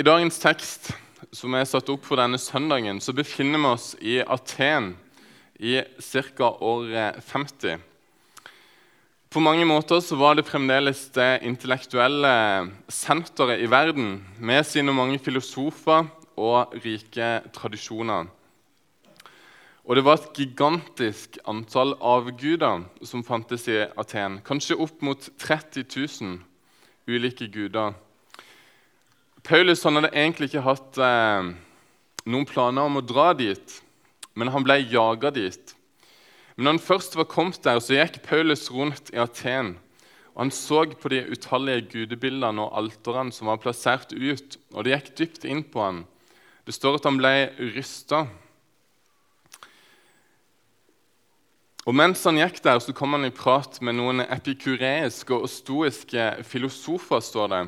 I dagens tekst som er satt opp for denne søndagen, så befinner vi oss i Aten i ca. år 50. På mange måter så var det fremdeles det intellektuelle senteret i verden, med sine mange filosofer og rike tradisjoner. Og det var et gigantisk antall avguder som fantes i Aten. Kanskje opp mot 30 000 ulike guder. Paulus hadde egentlig ikke hatt eh, noen planer om å dra dit, men han ble jaga dit. Men når han først var kommet der, så gikk Paulus rundt i Aten. og Han så på de utallige gudebildene og alterne som var plassert ut, og det gikk dypt inn på han. Det står at han ble rysta. Og Mens han gikk der, så kom han i prat med noen epikureiske og stoiske filosofer. står det.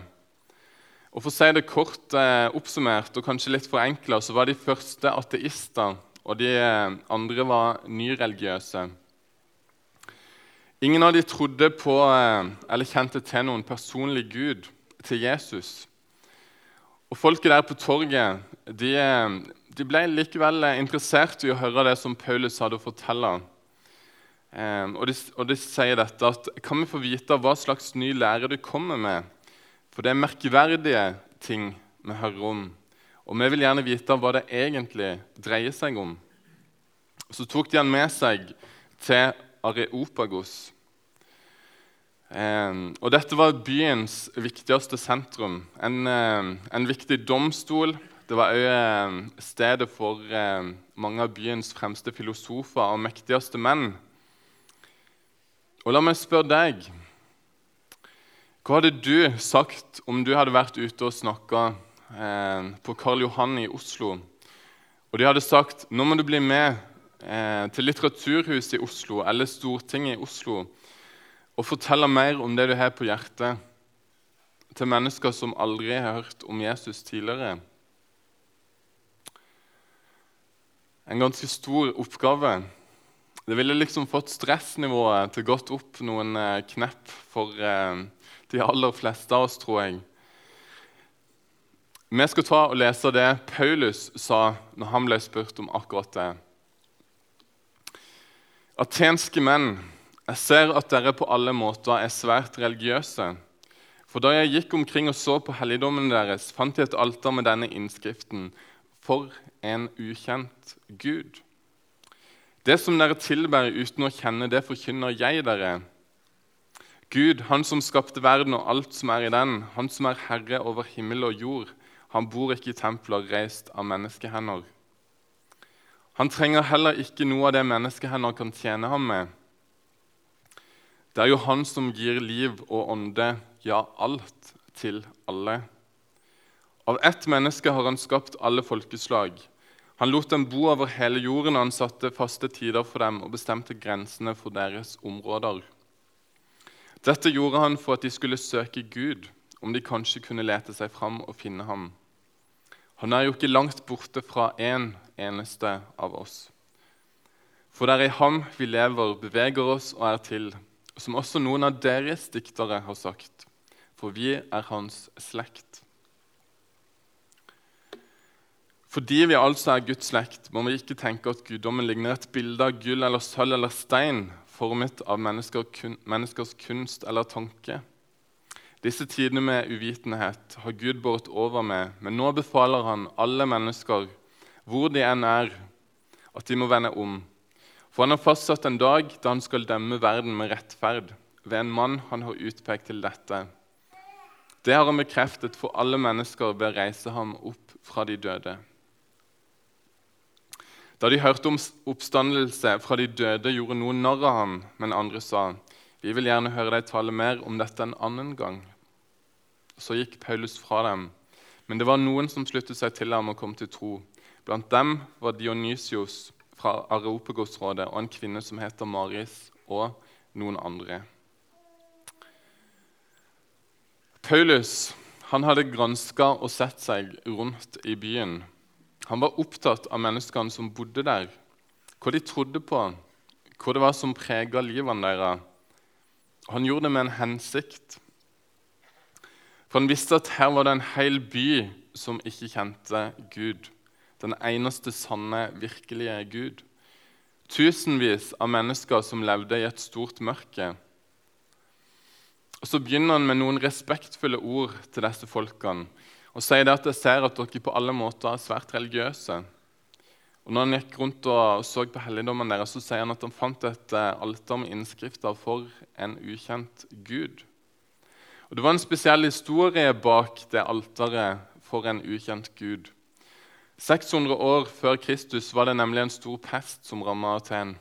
Og For å si det kort eh, oppsummert og kanskje litt forenkla, så var de første ateister, og de eh, andre var nyreligiøse. Ingen av de trodde på eh, eller kjente til noen personlig gud, til Jesus. Og Folket der på torget de, eh, de ble likevel interessert i å høre det som Paulus hadde å fortelle. Og, de, og de sier dette at Kan vi få vite hva slags ny lære du kommer med? For det er merkverdige ting vi hører om. Og vi vil gjerne vite hva det egentlig dreier seg om. Så tok de han med seg til Areopagos. Eh, og dette var byens viktigste sentrum. En, eh, en viktig domstol. Det var òg eh, stedet for mange av byens fremste filosofer og mektigste menn. Og la meg spørre deg hva hadde du sagt om du hadde vært ute og snakka eh, på Karl Johan i Oslo, og de hadde sagt nå må du bli med eh, til Litteraturhuset i Oslo eller Stortinget i Oslo og fortelle mer om det du har på hjertet, til mennesker som aldri har hørt om Jesus tidligere? En ganske stor oppgave. Det ville liksom fått stressnivået til godt opp noen eh, knepp for eh, de aller fleste av oss, tror jeg. Vi skal ta og lese det Paulus sa når han ble spurt om akkurat det. Atenske menn, jeg ser at dere på alle måter er svært religiøse. For da jeg gikk omkring og så på helligdommen deres, fant jeg et alter med denne innskriften For en ukjent Gud. Det som dere tilbærer uten å kjenne, det forkynner jeg dere. Gud, han som skapte verden og alt som er i den, han som er herre over himmel og jord, han bor ikke i templer reist av menneskehender. Han trenger heller ikke noe av det menneskehender kan tjene ham med. Det er jo han som gir liv og ånde, ja, alt til alle. Av ett menneske har han skapt alle folkeslag. Han lot dem bo over hele jorden, og han satte faste tider for dem og bestemte grensene for deres områder. Dette gjorde han for at de skulle søke Gud, om de kanskje kunne lete seg fram og finne ham. Han er jo ikke langt borte fra en eneste av oss. For det er i ham vi lever, beveger oss og er til, som også noen av deres diktere har sagt. For vi er hans slekt. Fordi vi altså er Guds slekt, må vi ikke tenke at guddommen ligner et bilde av gull eller sølv eller stein, formet av mennesker, kun, menneskers kunst eller tanke. Disse tidene med uvitenhet har Gud båret over med, men nå befaler han alle mennesker, hvor de enn er, at de må vende om. For han har fastsatt en dag da han skal dømme verden med rettferd, ved en mann han har utpekt til dette. Det har han bekreftet for alle mennesker ved å reise ham opp fra de døde. Da de hørte om oppstandelse fra de døde, gjorde noen narr av ham, men andre sa, 'Vi vil gjerne høre deg tale mer om dette en annen gang.' Så gikk Paulus fra dem, men det var noen som sluttet seg til ham og kom til tro. Blant dem var Dionysios fra Areopagosrådet og en kvinne som heter Maris, og noen andre. Paulus han hadde granska og sett seg rundt i byen han var opptatt av menneskene som bodde der, hva de trodde på, hva det var som prega livene deres. Han gjorde det med en hensikt. For han visste at her var det en hel by som ikke kjente Gud, den eneste sanne, virkelige Gud. Tusenvis av mennesker som levde i et stort mørke. Og Så begynner han med noen respektfulle ord til disse folkene og sier det at jeg ser at dere på alle måter er svært religiøse. Og når han gikk rundt og så på helligdommen deres, så sier han at han fant et eh, alter med innskrifter for en ukjent gud. Og Det var en spesiell historie bak det alteret for en ukjent gud. 600 år før Kristus var det nemlig en stor pest som ramma Aten.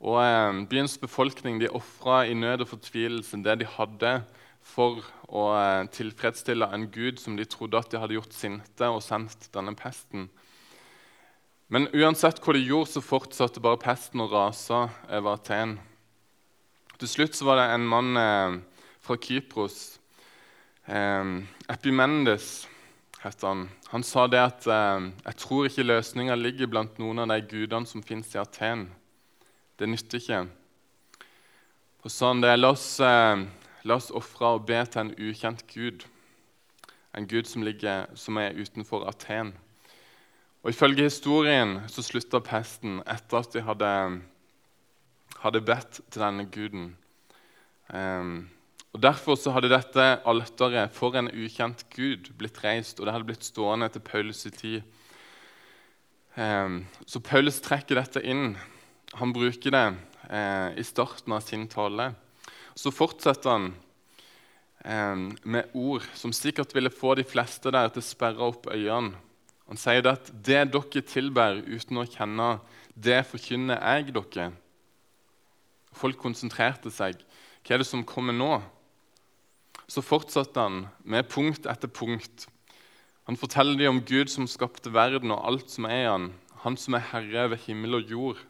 Og eh, Byens befolkning de ofra i nød og fortvilelse det de hadde for å eh, tilfredsstille en gud som de trodde at de hadde gjort sinte og sendt denne pesten. Men uansett hva de gjorde, så fortsatte bare pesten å rase over Aten. Til slutt så var det en mann eh, fra Kypros, eh, Epimendes het han. Han sa det at eh, 'jeg tror ikke løsninga ligger blant noen av de gudene som fins i Aten'. Det nytter ikke. Og sa han det, la oss eh, La oss ofre og be til en ukjent gud, en gud som, ligger, som er utenfor Aten. Og Ifølge historien så slutta pesten etter at de hadde, hadde bedt til denne guden. Um, og Derfor så hadde dette alteret for en ukjent gud blitt reist, og det hadde blitt stående til Paulus' i tid. Um, så Paulus trekker dette inn. Han bruker det uh, i starten av sin tale. Så fortsetter han eh, med ord som sikkert ville få de fleste der til å sperre opp øynene. Han sier det at 'det dere tilber uten å kjenne, det forkynner jeg dere'. Folk konsentrerte seg. Hva er det som kommer nå? Så fortsatte han med punkt etter punkt. Han forteller dem om Gud som skapte verden og alt som er i han, han som er herre over himmel og jord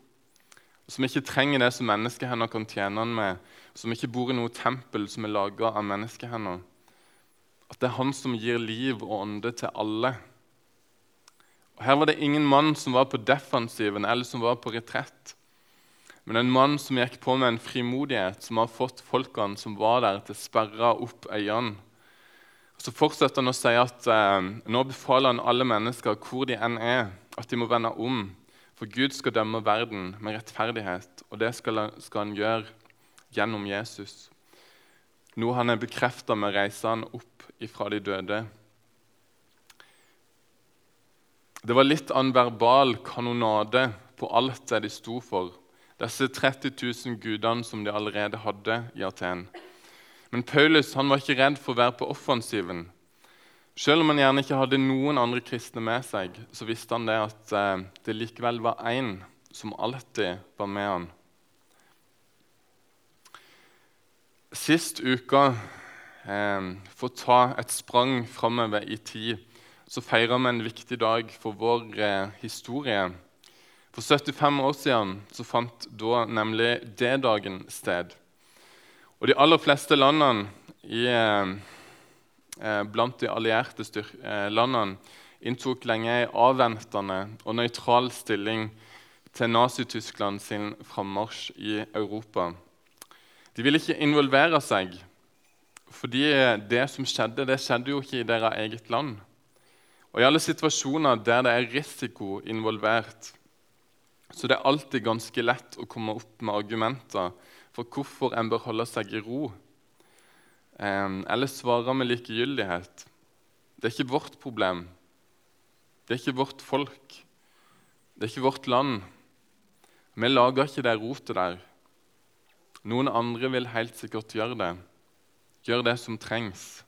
som ikke trenger det som menneskehender kan tjene han med, som ikke bor i noe tempel som er laga av menneskehender. At det er han som gir liv og ånde til alle. Og Her var det ingen mann som var på defensiven eller som var på retrett, men en mann som gikk på med en frimodighet som har fått folkene som var der, til å sperre opp øynene. Så fortsetter han å si at eh, nå befaler han alle mennesker, hvor de enn er, at de må vende om for Gud skal dømme verden med rettferdighet, og det skal, skal han gjøre gjennom Jesus. Noe han er bekrefta med å reise han opp ifra de døde. Det var litt av en verbal kanonade på alt det de sto for, disse 30 000 gudene som de allerede hadde i Aten. Men Paulus han var ikke redd for å være på offensiven. Selv om han gjerne ikke hadde noen andre kristne med seg, så visste han det at eh, det likevel var én som alltid var med han. Sist uke, eh, for å ta et sprang framover i tid, så feira vi en viktig dag for vår eh, historie. For 75 år siden så fant da nemlig D-dagen sted. Og de aller fleste landene i blant de allierte eh, landene inntok lenge en avventende og nøytral stilling til Nazi-Tyskland sin frammarsj i Europa. De ville ikke involvere seg, fordi det som skjedde, det skjedde jo ikke i deres eget land. Og I alle situasjoner der det er risiko involvert, så det er alltid ganske lett å komme opp med argumenter for hvorfor en bør holde seg i ro eller svarer med likegyldighet. Det er ikke vårt problem. Det er ikke vårt folk. Det er ikke vårt land. Vi lager ikke det rotet der. Noen andre vil helt sikkert gjøre det. Gjøre det som trengs.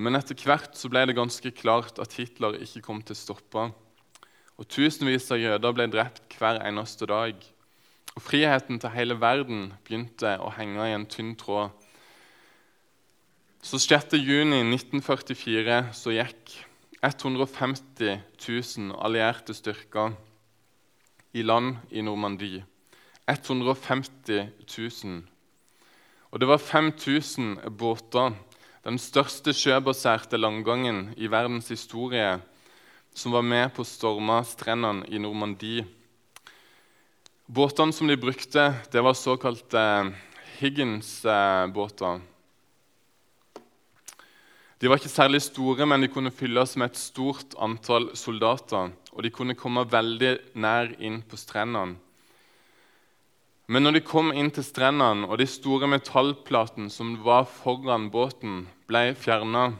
Men etter hvert så ble det ganske klart at Hitler ikke kom til å stoppe. Og Tusenvis av jøder ble drept hver eneste dag. Og friheten til hele verden begynte å henge i en tynn tråd. Så 6.6.1944 så gikk 150 000 allierte styrker i land i Normandie. 150 000. Og det var 5000 båter, den største sjøbaserte landgangen i verdens historie, som var med på å storme strendene i Normandie Båtene som de brukte, det var såkalte Higgins-båter. De var ikke særlig store, men de kunne fylles med et stort antall soldater. Og de kunne komme veldig nær inn på strendene. Men når de kom inn til strendene, og de store metallplatene som var foran båten, ble fjerna,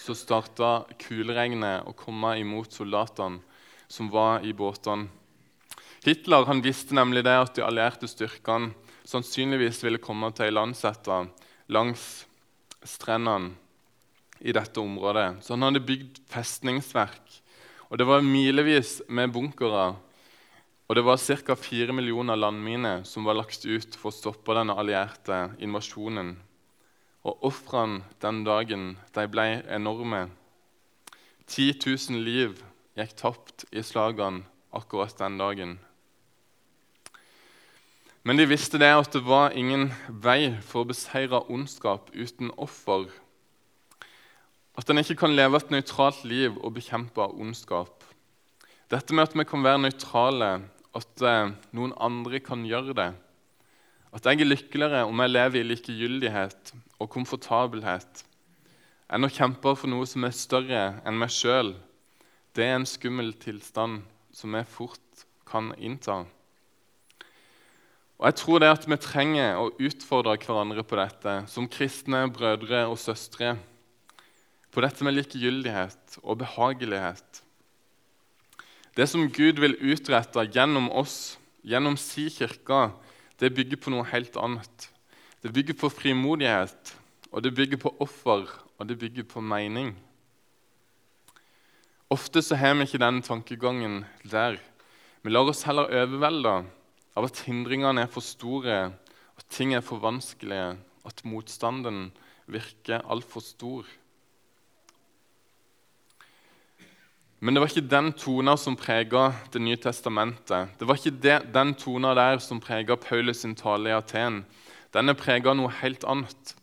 så starta kuleregnet å komme imot soldatene som var i båtene. Hitler han visste nemlig det at de allierte styrkene sannsynligvis ville komme til ilandsette langs strendene i dette området. Så han hadde bygd festningsverk. Og det var milevis med bunkere. Og det var ca. 4 millioner landminer som var lagt ut for å stoppe den allierte invasjonen. Og ofrene den dagen de ble enorme. 10 000 liv gikk tapt i slagene akkurat den dagen. Men de visste det at det var ingen vei for å beseire ondskap uten offer. At en ikke kan leve et nøytralt liv og bekjempe ondskap. Dette med at vi kan være nøytrale, at eh, noen andre kan gjøre det. At jeg er lykkeligere om jeg lever i likegyldighet og komfortabelhet enn å kjempe for noe som er større enn meg sjøl. Det er en skummel tilstand som vi fort kan innta. Og jeg tror det at vi trenger å utfordre hverandre på dette som kristne brødre og søstre på dette med likegyldighet og behagelighet. Det som Gud vil utrette gjennom oss, gjennom si kirke, det bygger på noe helt annet. Det bygger på frimodighet, og det bygger på offer, og det bygger på mening. Ofte så har vi ikke den tankegangen der. Vi lar oss heller overvelde av at hindringene er for store, at ting er for vanskelige, at motstanden virker altfor stor. Men det var ikke den tona som prega Det nye testamentet. Det var ikke det, den tona der som prega Paulus sin tale i Aten. Den er prega noe helt annet.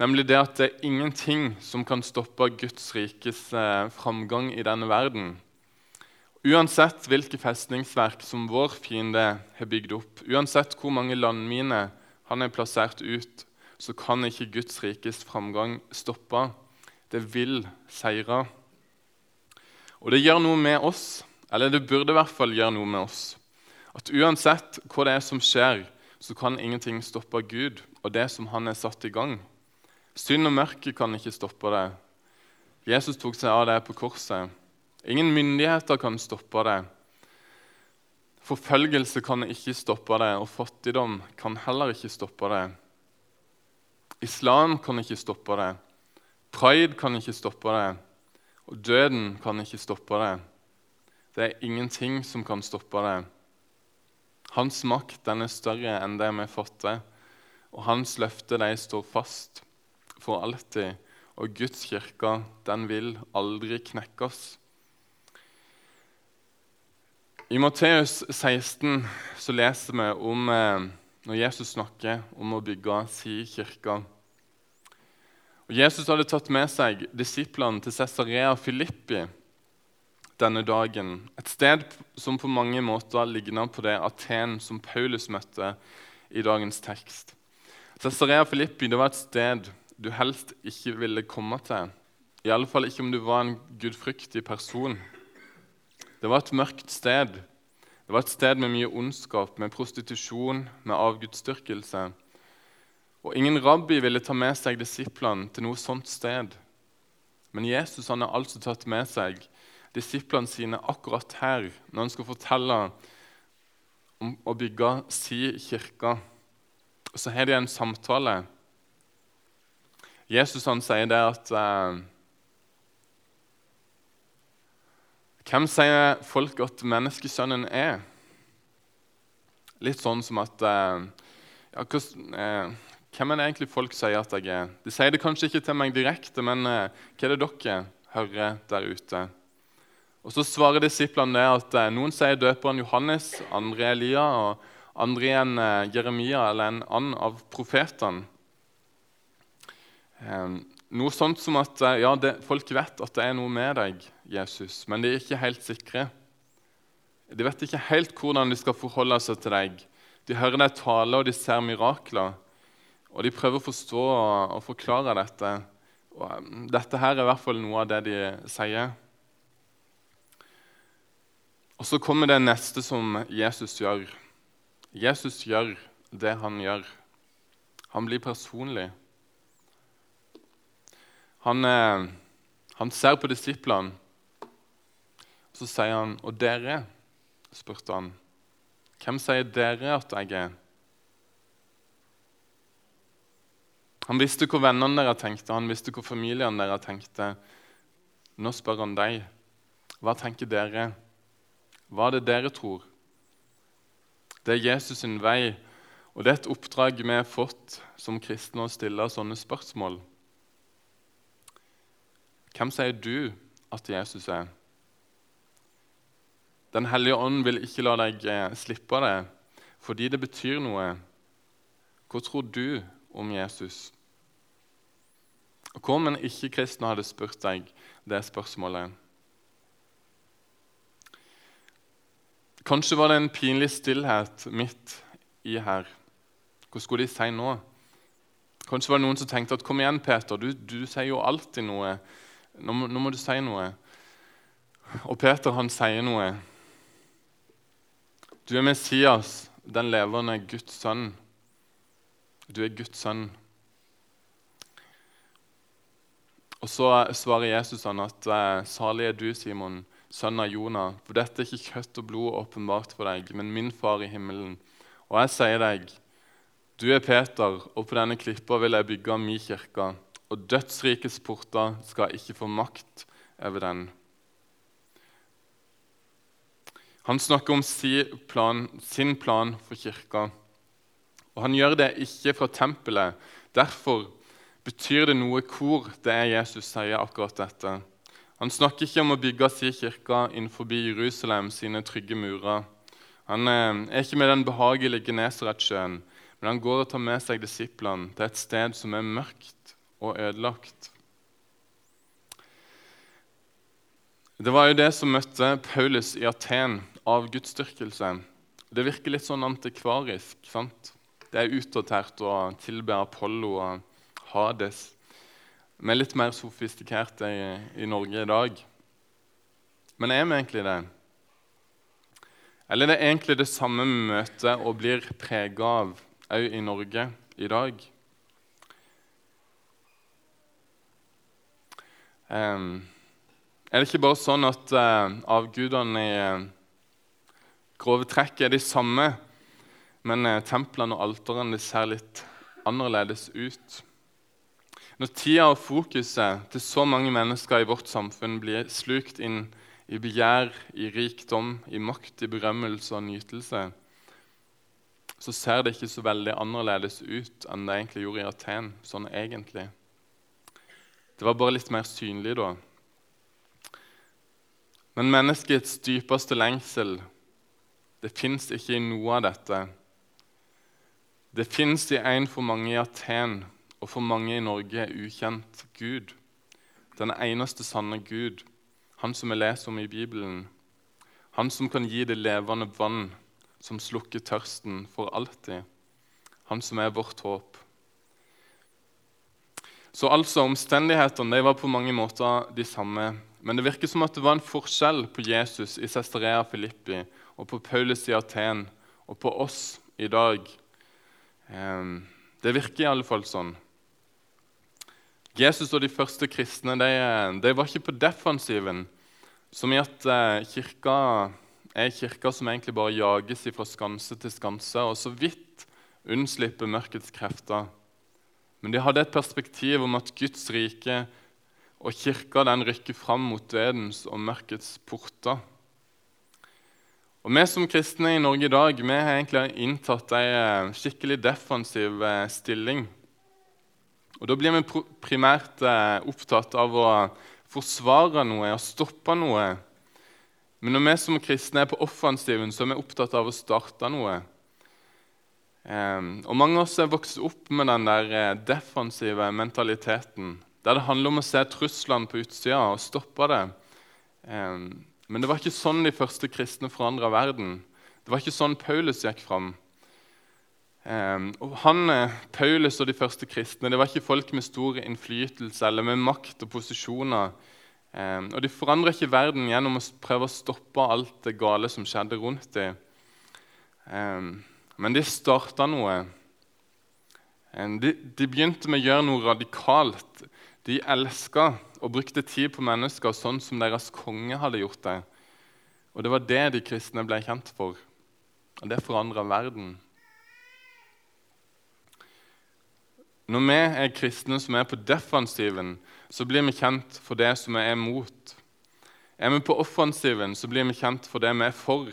Nemlig det at det er ingenting som kan stoppe Guds rikes eh, framgang i denne verden. Uansett hvilke festningsverk som vår fiende har bygd opp, uansett hvor mange landminer han er plassert ut, så kan ikke Guds rikes framgang stoppe. Det vil seire. Og det gjør noe med oss, eller det burde i hvert fall gjøre noe med oss. At uansett hva det er som skjer, så kan ingenting stoppe Gud og det som han er satt i gang. Synd og mørke kan ikke stoppe det. Jesus tok seg av det på korset. Ingen myndigheter kan stoppe det. Forfølgelse kan ikke stoppe det, og fattigdom kan heller ikke stoppe det. Islam kan ikke stoppe det. Pride kan ikke stoppe det. Og døden kan ikke stoppe det. Det er ingenting som kan stoppe det. Hans makt den er større enn det vi fatter, og hans løfte de står fast for alltid. Og Guds kirke den vil aldri knekkes. I Matteus 16 så leser vi om eh, når Jesus snakker om å bygge si kirke. Og Jesus hadde tatt med seg disiplene til Cesarea Filippi denne dagen. Et sted som på mange måter ligna på det Aten som Paulus møtte i dagens tekst. Cesarea Filippi det var et sted du helst ikke ville komme til. I alle fall ikke om du var en gudfryktig person. Det var et mørkt sted. Det var et sted med mye ondskap, med prostitusjon, med avgudsdyrkelse. Og ingen rabbi ville ta med seg disiplene til noe sånt sted. Men Jesus han har altså tatt med seg disiplene sine akkurat her når han skal fortelle om å bygge si kirke. Og så har de en samtale. Jesus han sier det at eh, Hvem sier folk at menneskesønnen er? Litt sånn som at eh, ja, hos, eh, hvem er det egentlig folk sier at jeg er? De sier det kanskje ikke til meg direkte, men eh, hva er det dere hører der ute? Og Så svarer disiplene det at eh, noen sier døperen Johannes, andre Elia og andre igjen eh, Jeremia eller en annen av profetene. Eh, noe sånt som at eh, ja, det, folk vet at det er noe med deg, Jesus, men de er ikke helt sikre. De vet ikke helt hvordan de skal forholde seg til deg. De hører deg tale, og de ser mirakler. Og de prøver å forstå og forklare dette, Og um, dette her er i hvert fall noe av det de sier. Og så kommer det neste som Jesus gjør. Jesus gjør det han gjør. Han blir personlig. Han, eh, han ser på disiplene, og så sier han Og dere? spurte han. Hvem sier dere at jeg er? Han visste hvor vennene deres tenkte, han visste hvor familiene deres tenkte. Nå spør han deg. Hva tenker dere? Hva er det dere tror? Det er Jesus sin vei, og det er et oppdrag vi har fått som kristne å stille sånne spørsmål. Hvem sier du at Jesus er? Den hellige ånd vil ikke la deg eh, slippe det fordi det betyr noe. Hva tror du om Jesus? Og Hva om en ikke-kristen hadde spurt deg det spørsmålet? Kanskje var det en pinlig stillhet midt i her. Hva skulle de si nå? Kanskje var det noen som tenkte at 'kom igjen, Peter, du, du sier jo alltid noe'. Nå må, nå må, du si noe. Og Peter, han sier noe. Du er Messias, den levende Guds sønn. Du er Guds sønn. Og Så svarer Jesus han at eh, salig er du, Simon, sønn av Jonah, for dette er ikke kjøtt og blod åpenbart for deg, men min far i himmelen. Og jeg sier deg, du er Peter, og på denne klippa vil jeg bygge min kirke, og dødsrikets porter skal ikke få makt over den. Han snakker om sin plan, sin plan for kirka, og han gjør det ikke fra tempelet. Derfor betyr det noe hvor det er Jesus sier akkurat dette. Han snakker ikke om å bygge sin kirke innenfor Jerusalem sine trygge murer. Han eh, er ikke med den behagelige Genesaretsjøen, men han går og tar med seg disiplene til et sted som er mørkt og ødelagt. Det var jo det som møtte Paulus i Aten, av gudsdyrkelse. Det virker litt sånn antikvarisk. sant? Det er utdatert å tilbe Apollo og Hades. Vi er litt mer sofistikerte i, Norge i dag. Men er vi egentlig det? Eller er det egentlig det samme vi møter og blir prega av òg i Norge i dag? Er det ikke bare sånn at uh, avgudene i uh, grove trekk er de samme, men uh, templene og alterene ser litt annerledes ut? Når tida og fokuset til så mange mennesker i vårt samfunn blir slukt inn i begjær, i rikdom, i makt, i berømmelse og nytelse, så ser det ikke så veldig annerledes ut enn det egentlig gjorde i Aten. sånn egentlig. Det var bare litt mer synlig da. Men menneskets dypeste lengsel det fins ikke i noe av dette. Det fins i en for mange i Aten og for mange i Norge ukjent Gud. Den eneste sanne Gud, han som vi leser om i Bibelen. Han som kan gi det levende vann, som slukker tørsten for alltid. Han som er vårt håp. Så altså, Omstendighetene var på mange måter de samme. Men det virker som at det var en forskjell på Jesus i Cesarea Filippi og på Paulus i Aten og på oss i dag. Ehm, det virker i alle fall sånn. Jesus og de første kristne de, de var ikke på defensiven, som i at eh, kirka er kirka som egentlig bare jages fra skanse til skanse og så vidt unnslipper mørkets krefter. Men de hadde et perspektiv om at Guds rike og kirka den rykker fram mot dødens og mørkets porter. Og Vi som kristne i Norge i dag vi har egentlig inntatt en skikkelig defensiv eh, stilling og Da blir vi primært eh, opptatt av å forsvare noe og stoppe noe. Men når vi som kristne er på offensiven, så er vi opptatt av å starte noe. Og Mange av oss er vokst opp med den der eh, defensive mentaliteten. Der det handler om å se truslene på utsida og stoppe det. Men det var ikke sånn de første kristne forandra verden. Det var ikke sånn Paulus gikk fram. Um, og han, eh, Paulus og de første kristne det var ikke folk med stor innflytelse eller med makt og posisjoner. Og De forandra ikke verden gjennom å prøve å stoppe alt det gale som skjedde rundt dem. Men de starta noe. De, de, begynte med å gjøre noe radikalt. De elska og brukte tid på mennesker sånn som deres konge hadde gjort det. Og det var det de kristne ble kjent for. Og det forandra verden. Når vi er kristne som er på defensiven, så blir vi kjent for det som vi er mot. Er vi på offensiven, så blir vi kjent for det vi er for.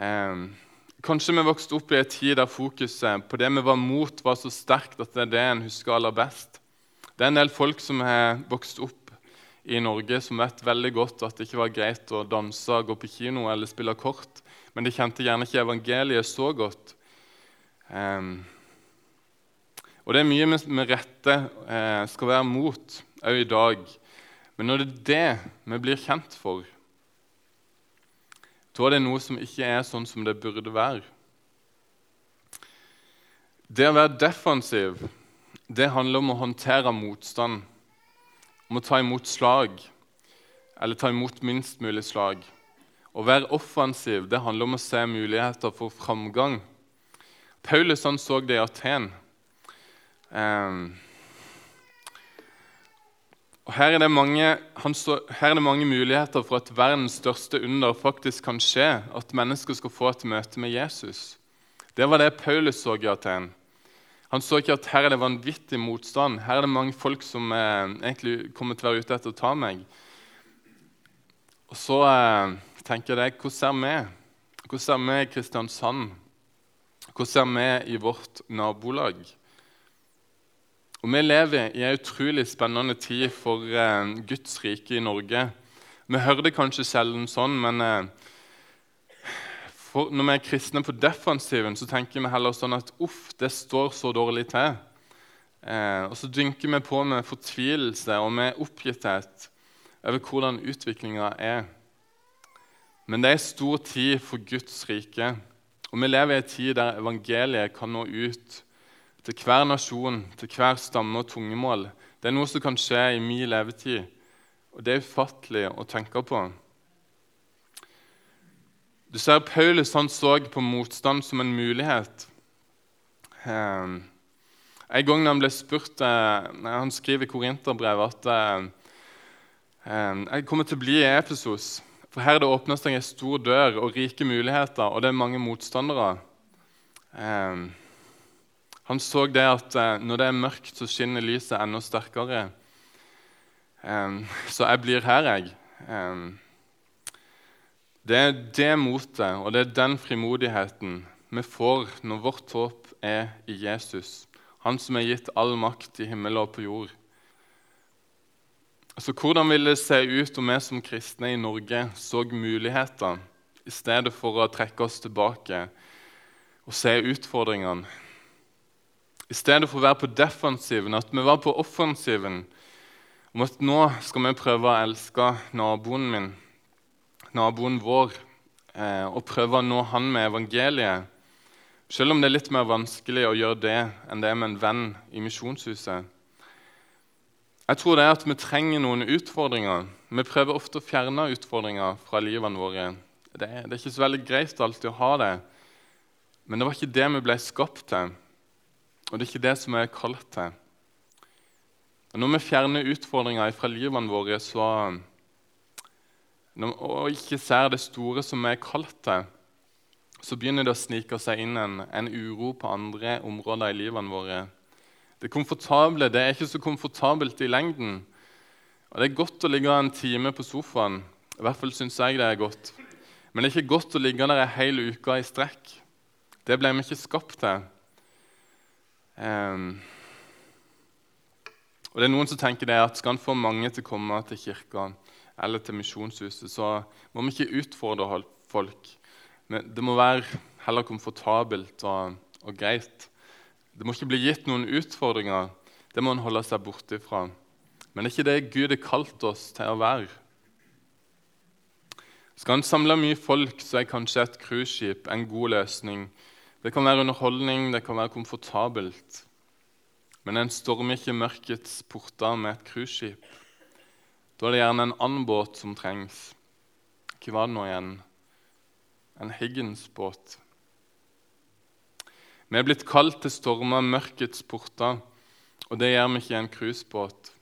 Eh, kanskje vi vokste opp i en tid der fokuset på det vi var mot, var så sterkt at det er det en husker aller best. Det er en del folk som har vokst opp i Norge, som vet veldig godt at det ikke var greit å danse, gå på kino eller spille kort, men de kjente gjerne ikke evangeliet så godt. Um, og det er mye vi med rette eh, skal være mot òg i dag. Men når det er det vi blir kjent for, da er det noe som ikke er sånn som det burde være. Det å være defensiv det handler om å håndtere motstand, om å ta imot slag, eller ta imot minst mulig slag. Å være offensiv det handler om å se muligheter for framgang. Paulus han så det i Aten. Um, og her er, mange, så, her er, det mange, muligheter for at verdens største under faktisk kan skje. At mennesker skal få et møte med Jesus. Det var det Paulus så i Aten. Han så ikke at her er det vanvittig motstand. Her er det mange folk som eh, egentlig kommer til å være ute etter å ta meg. Og så eh, tenker jeg hvordan ser vi? Hvordan ser vi i Kristiansand? Hvordan ser vi i vårt nabolag? Og Vi lever i en utrolig spennende tid for eh, Guds rike i Norge. Vi hører det kanskje sjelden sånn, men eh, når vi er kristne på defensiven, så tenker vi heller sånn at uff, det står så dårlig til. Eh, og så dynker vi på med fortvilelse og med oppgitthet over hvordan utviklinga er. Men det er stor tid for Guds rike, og vi lever i en tid der evangeliet kan nå ut til hver nasjon, til hver stamme og tungemål. Det er noe som kan skje i min levetid, og det er ufattelig å tenke på. Du ser Paulus han så på motstand som en mulighet. Um, en gang han ble spurt uh, Han skriver i Korinterbrevet at uh, um, jeg kommer til å bli i Efesos. For her er det åpnes seg en stor dør og rike muligheter, og det er mange motstandere. Um, han så det at eh, når det er mørkt, så skinner lyset enda sterkere. Så jeg blir her, jeg. Det er det motet og det er den frimodigheten vi får når vårt håp er i Jesus, han som er gitt all makt i himmel og på jord. Altså, Hvordan ville det se ut om vi som kristne i Norge så muligheter i stedet for å trekke oss tilbake og se utfordringene? I stedet for å være på defensiven, at vi var på offensiven. Om at nå skal vi prøve å elske naboen min, naboen vår, eh, og prøve å nå han med evangeliet. Selv om det er litt mer vanskelig å gjøre det enn det er med en venn i misjonshuset. Jeg tror det er at vi trenger noen utfordringer. Vi prøver ofte å fjerne utfordringer fra livene våre. Det det er ikke så veldig greit alltid å ha det, men det var ikke det vi ble skapt til. Og det er ikke det som er kalt til. Når vi fjerner utfordringer fra livene våre så, og ikke ser det store som vi er kalt til, så begynner det å snike seg inn en, en uro på andre områder i livene våre. Det komfortable det er ikke så komfortabelt i lengden. Og Det er godt å ligge en time på sofaen. I hvert fall syns jeg det er godt. Men det er ikke godt å ligge der ei hel uke i strekk. Det ble vi ikke skapt til. Um, og det er Noen som tenker det at skal en få mange til å komme til kirka eller til misjonshuset, så må vi ikke utfordre folk. Men det må være heller komfortabelt og, og, greit. Det må ikke bli gitt noen utfordringer. Det må en holde seg borte fra. Men det er ikke det Gud har kalt oss til å være. Skal en samle mye folk, så er kanskje et cruiseskip en god løsning Det kan være underholdning, det kan være komfortabelt. Men en stormer ikke mørkets porter med et cruiseskip. Da er det gjerne en annen båt som trengs. Hva var det nå igjen? En Higgins-båt. Vi er blitt kalt til stormer, mørkets porter, og det gjør vi ikke i en cruisebåt.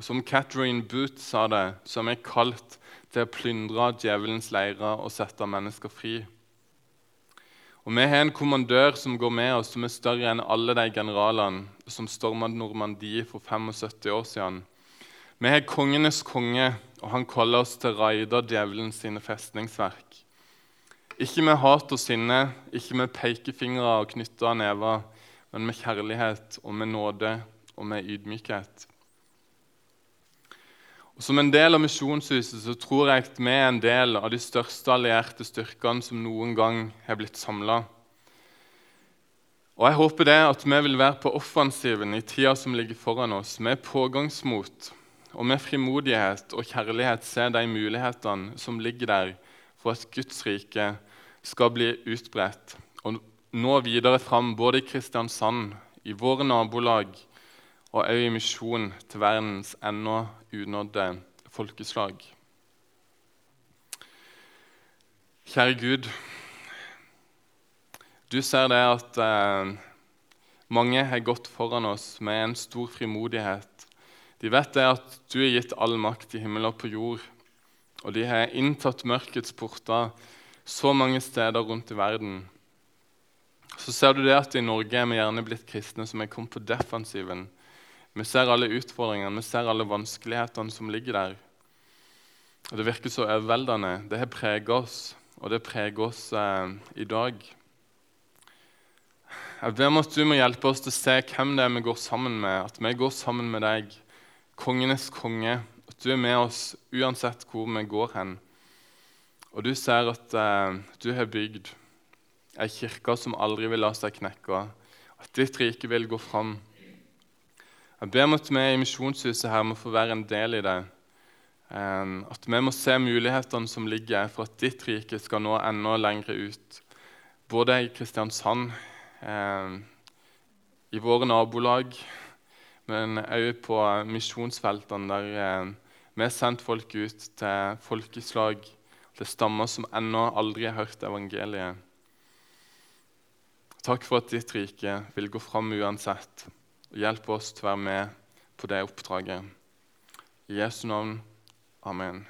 Som Catherine Booth sa det, så er vi kalt til å plyndre djevelens leirer og sette mennesker fri. Og Vi har en kommandør som går med oss, som er større enn alle de generalene som storma Normandie for 75 år siden. Vi har kongenes konge, og han kaller oss til å raide djevelen sine festningsverk. Ikke med hat og sinne, ikke med pekefingre og knytta never, men med kjærlighet og med nåde og med ydmykhet. Og Som en del av Misjonshuset så tror jeg at vi er en del av de største allierte styrkene som noen gang har blitt samla. Og jeg håper det at vi vil være på offensiven i tida som ligger foran oss, med pågangsmot og med frimodighet og kjærlighet se de mulighetene som ligger der for at Guds rike skal bli utbredt og nå videre fram både i Kristiansand, i våre nabolag og òg i misjon til verdens ennå unådde folkeslag. Kjære Gud, du ser det at eh, mange har gått foran oss med en stor frimodighet. De vet det at du har gitt all makt i himmel og på jord, og de har inntatt mørkets porter så mange steder rundt i verden. Så ser du det at i Norge er vi gjerne blitt kristne som er kommet på defensiven vi ser alle utfordringene, vi ser alle vanskelighetene som ligger der. Og Det virker så overveldende. Det har preget oss, og det preger oss eh, i dag. Jeg ber om at du må hjelpe oss til å se hvem det er vi går sammen med. At vi går sammen med deg, kongenes konge. At du er med oss uansett hvor vi går hen. Og du ser at eh, du har bygd ei kirke som aldri vil la seg knekke. At ditt rike vil gå fram. Jeg ber om at vi i Misjonshuset her må få være en del i det. At vi må se mulighetene som ligger for at ditt rike skal nå enda lengre ut. Både i Kristiansand, i våre nabolag, men òg på misjonsfeltene der vi har sendt folk ut til folkeslag, til stammer som ennå aldri har hørt evangeliet. Takk for at ditt rike vil gå fram uansett. Og hjelp oss til å være med på det oppdraget. I Jesu navn. Amen.